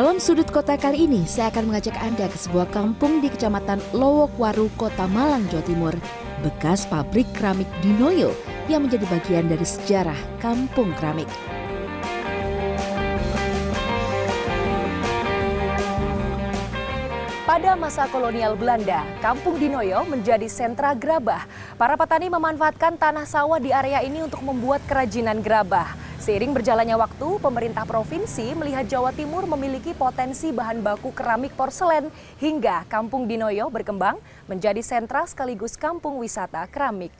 Dalam sudut kota kali ini, saya akan mengajak Anda ke sebuah kampung di Kecamatan Lowokwaru, Kota Malang, Jawa Timur. Bekas pabrik keramik Dinoyo yang menjadi bagian dari sejarah kampung keramik. Masa kolonial Belanda, Kampung Dinoyo menjadi sentra gerabah. Para petani memanfaatkan tanah sawah di area ini untuk membuat kerajinan gerabah. Seiring berjalannya waktu, pemerintah provinsi melihat Jawa Timur memiliki potensi bahan baku keramik porselen hingga Kampung Dinoyo berkembang menjadi sentra sekaligus kampung wisata keramik.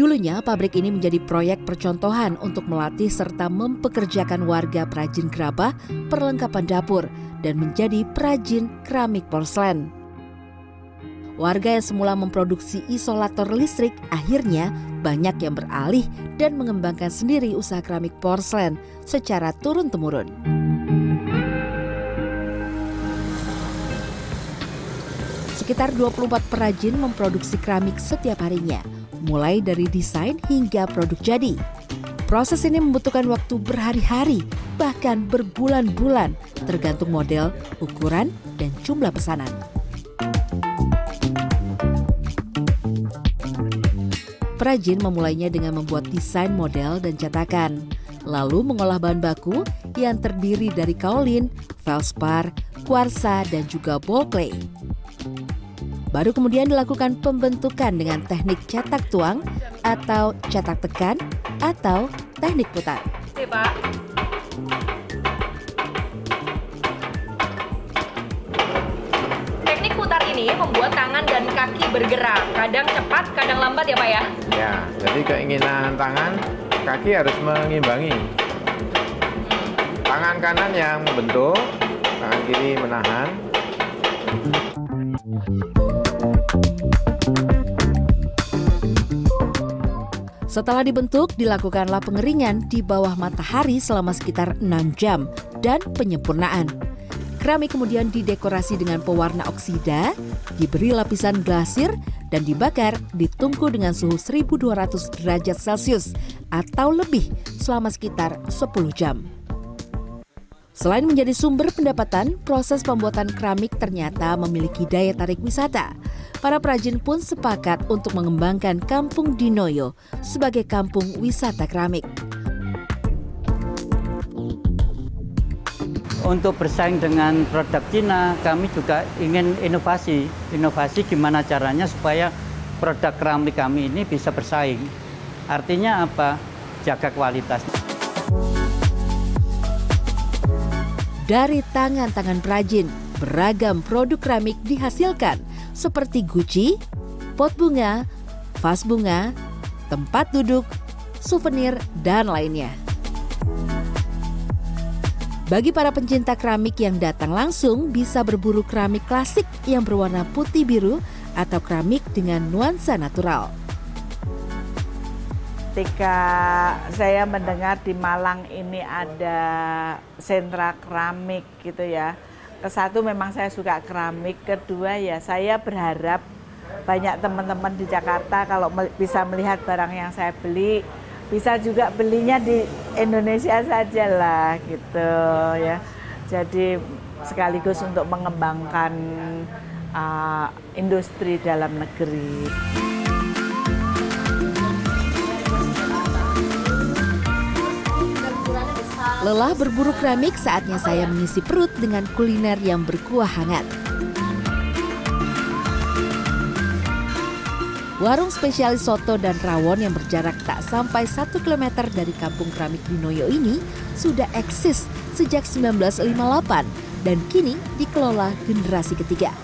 Dulunya pabrik ini menjadi proyek percontohan untuk melatih serta mempekerjakan warga perajin gerabah, perlengkapan dapur, dan menjadi perajin keramik porselen. Warga yang semula memproduksi isolator listrik akhirnya banyak yang beralih dan mengembangkan sendiri usaha keramik porselen secara turun-temurun. Sekitar 24 perajin memproduksi keramik setiap harinya mulai dari desain hingga produk jadi. Proses ini membutuhkan waktu berhari-hari, bahkan berbulan-bulan, tergantung model, ukuran, dan jumlah pesanan. Perajin memulainya dengan membuat desain model dan cetakan, lalu mengolah bahan baku yang terdiri dari kaolin, felspar, kuarsa, dan juga ball clay. Baru kemudian dilakukan pembentukan dengan teknik cetak tuang atau cetak tekan atau teknik putar. Oke, Pak. Teknik putar ini membuat tangan dan kaki bergerak, kadang cepat, kadang lambat ya Pak ya? Ya, jadi keinginan tangan, kaki harus mengimbangi. Tangan kanan yang membentuk, tangan kiri menahan. Setelah dibentuk, dilakukanlah pengeringan di bawah matahari selama sekitar 6 jam dan penyempurnaan. Keramik kemudian didekorasi dengan pewarna oksida, diberi lapisan glasir, dan dibakar di tungku dengan suhu 1200 derajat Celcius atau lebih selama sekitar 10 jam. Selain menjadi sumber pendapatan, proses pembuatan keramik ternyata memiliki daya tarik wisata – para perajin pun sepakat untuk mengembangkan Kampung Dinoyo sebagai kampung wisata keramik. Untuk bersaing dengan produk Cina, kami juga ingin inovasi. Inovasi gimana caranya supaya produk keramik kami ini bisa bersaing. Artinya apa? Jaga kualitas. Dari tangan-tangan perajin, beragam produk keramik dihasilkan seperti guci, pot bunga, vas bunga, tempat duduk, souvenir, dan lainnya. Bagi para pencinta keramik yang datang langsung bisa berburu keramik klasik yang berwarna putih biru atau keramik dengan nuansa natural. Ketika saya mendengar di Malang ini ada sentra keramik gitu ya, ke satu memang saya suka keramik, kedua ya saya berharap banyak teman-teman di Jakarta kalau bisa melihat barang yang saya beli bisa juga belinya di Indonesia saja lah gitu ya. Jadi sekaligus untuk mengembangkan uh, industri dalam negeri. Lelah berburu keramik, saatnya saya mengisi perut dengan kuliner yang berkuah hangat. Warung spesialis soto dan rawon yang berjarak tak sampai 1 km dari kampung keramik Dinoyo ini sudah eksis sejak 1958 dan kini dikelola generasi ketiga.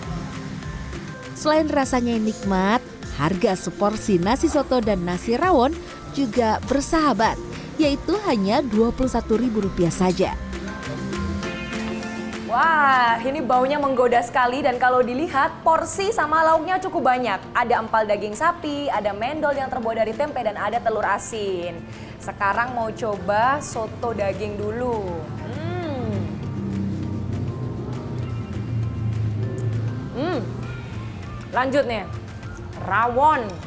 Selain rasanya yang nikmat, harga seporsi nasi soto dan nasi rawon juga bersahabat yaitu hanya Rp21.000 saja. Wah, ini baunya menggoda sekali dan kalau dilihat porsi sama lauknya cukup banyak. Ada empal daging sapi, ada mendol yang terbuat dari tempe dan ada telur asin. Sekarang mau coba soto daging dulu. Hmm. Hmm. Lanjut nih. Rawon.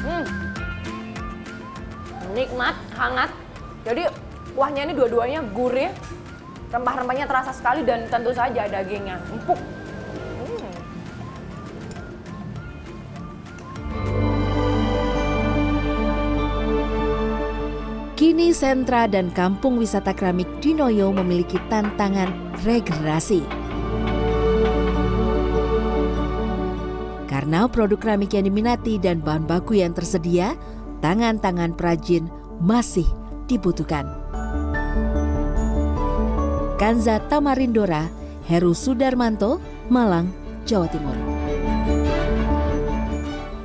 Hmm. Nikmat, hangat. Jadi kuahnya ini dua-duanya gurih, rempah-rempahnya terasa sekali dan tentu saja dagingnya empuk. Hmm. Kini sentra dan kampung wisata keramik Dinoyo memiliki tantangan regenerasi Karena produk keramik yang diminati dan bahan baku yang tersedia, tangan-tangan perajin masih dibutuhkan. Kanza Tamarindora, Heru Sudarmanto, Malang, Jawa Timur.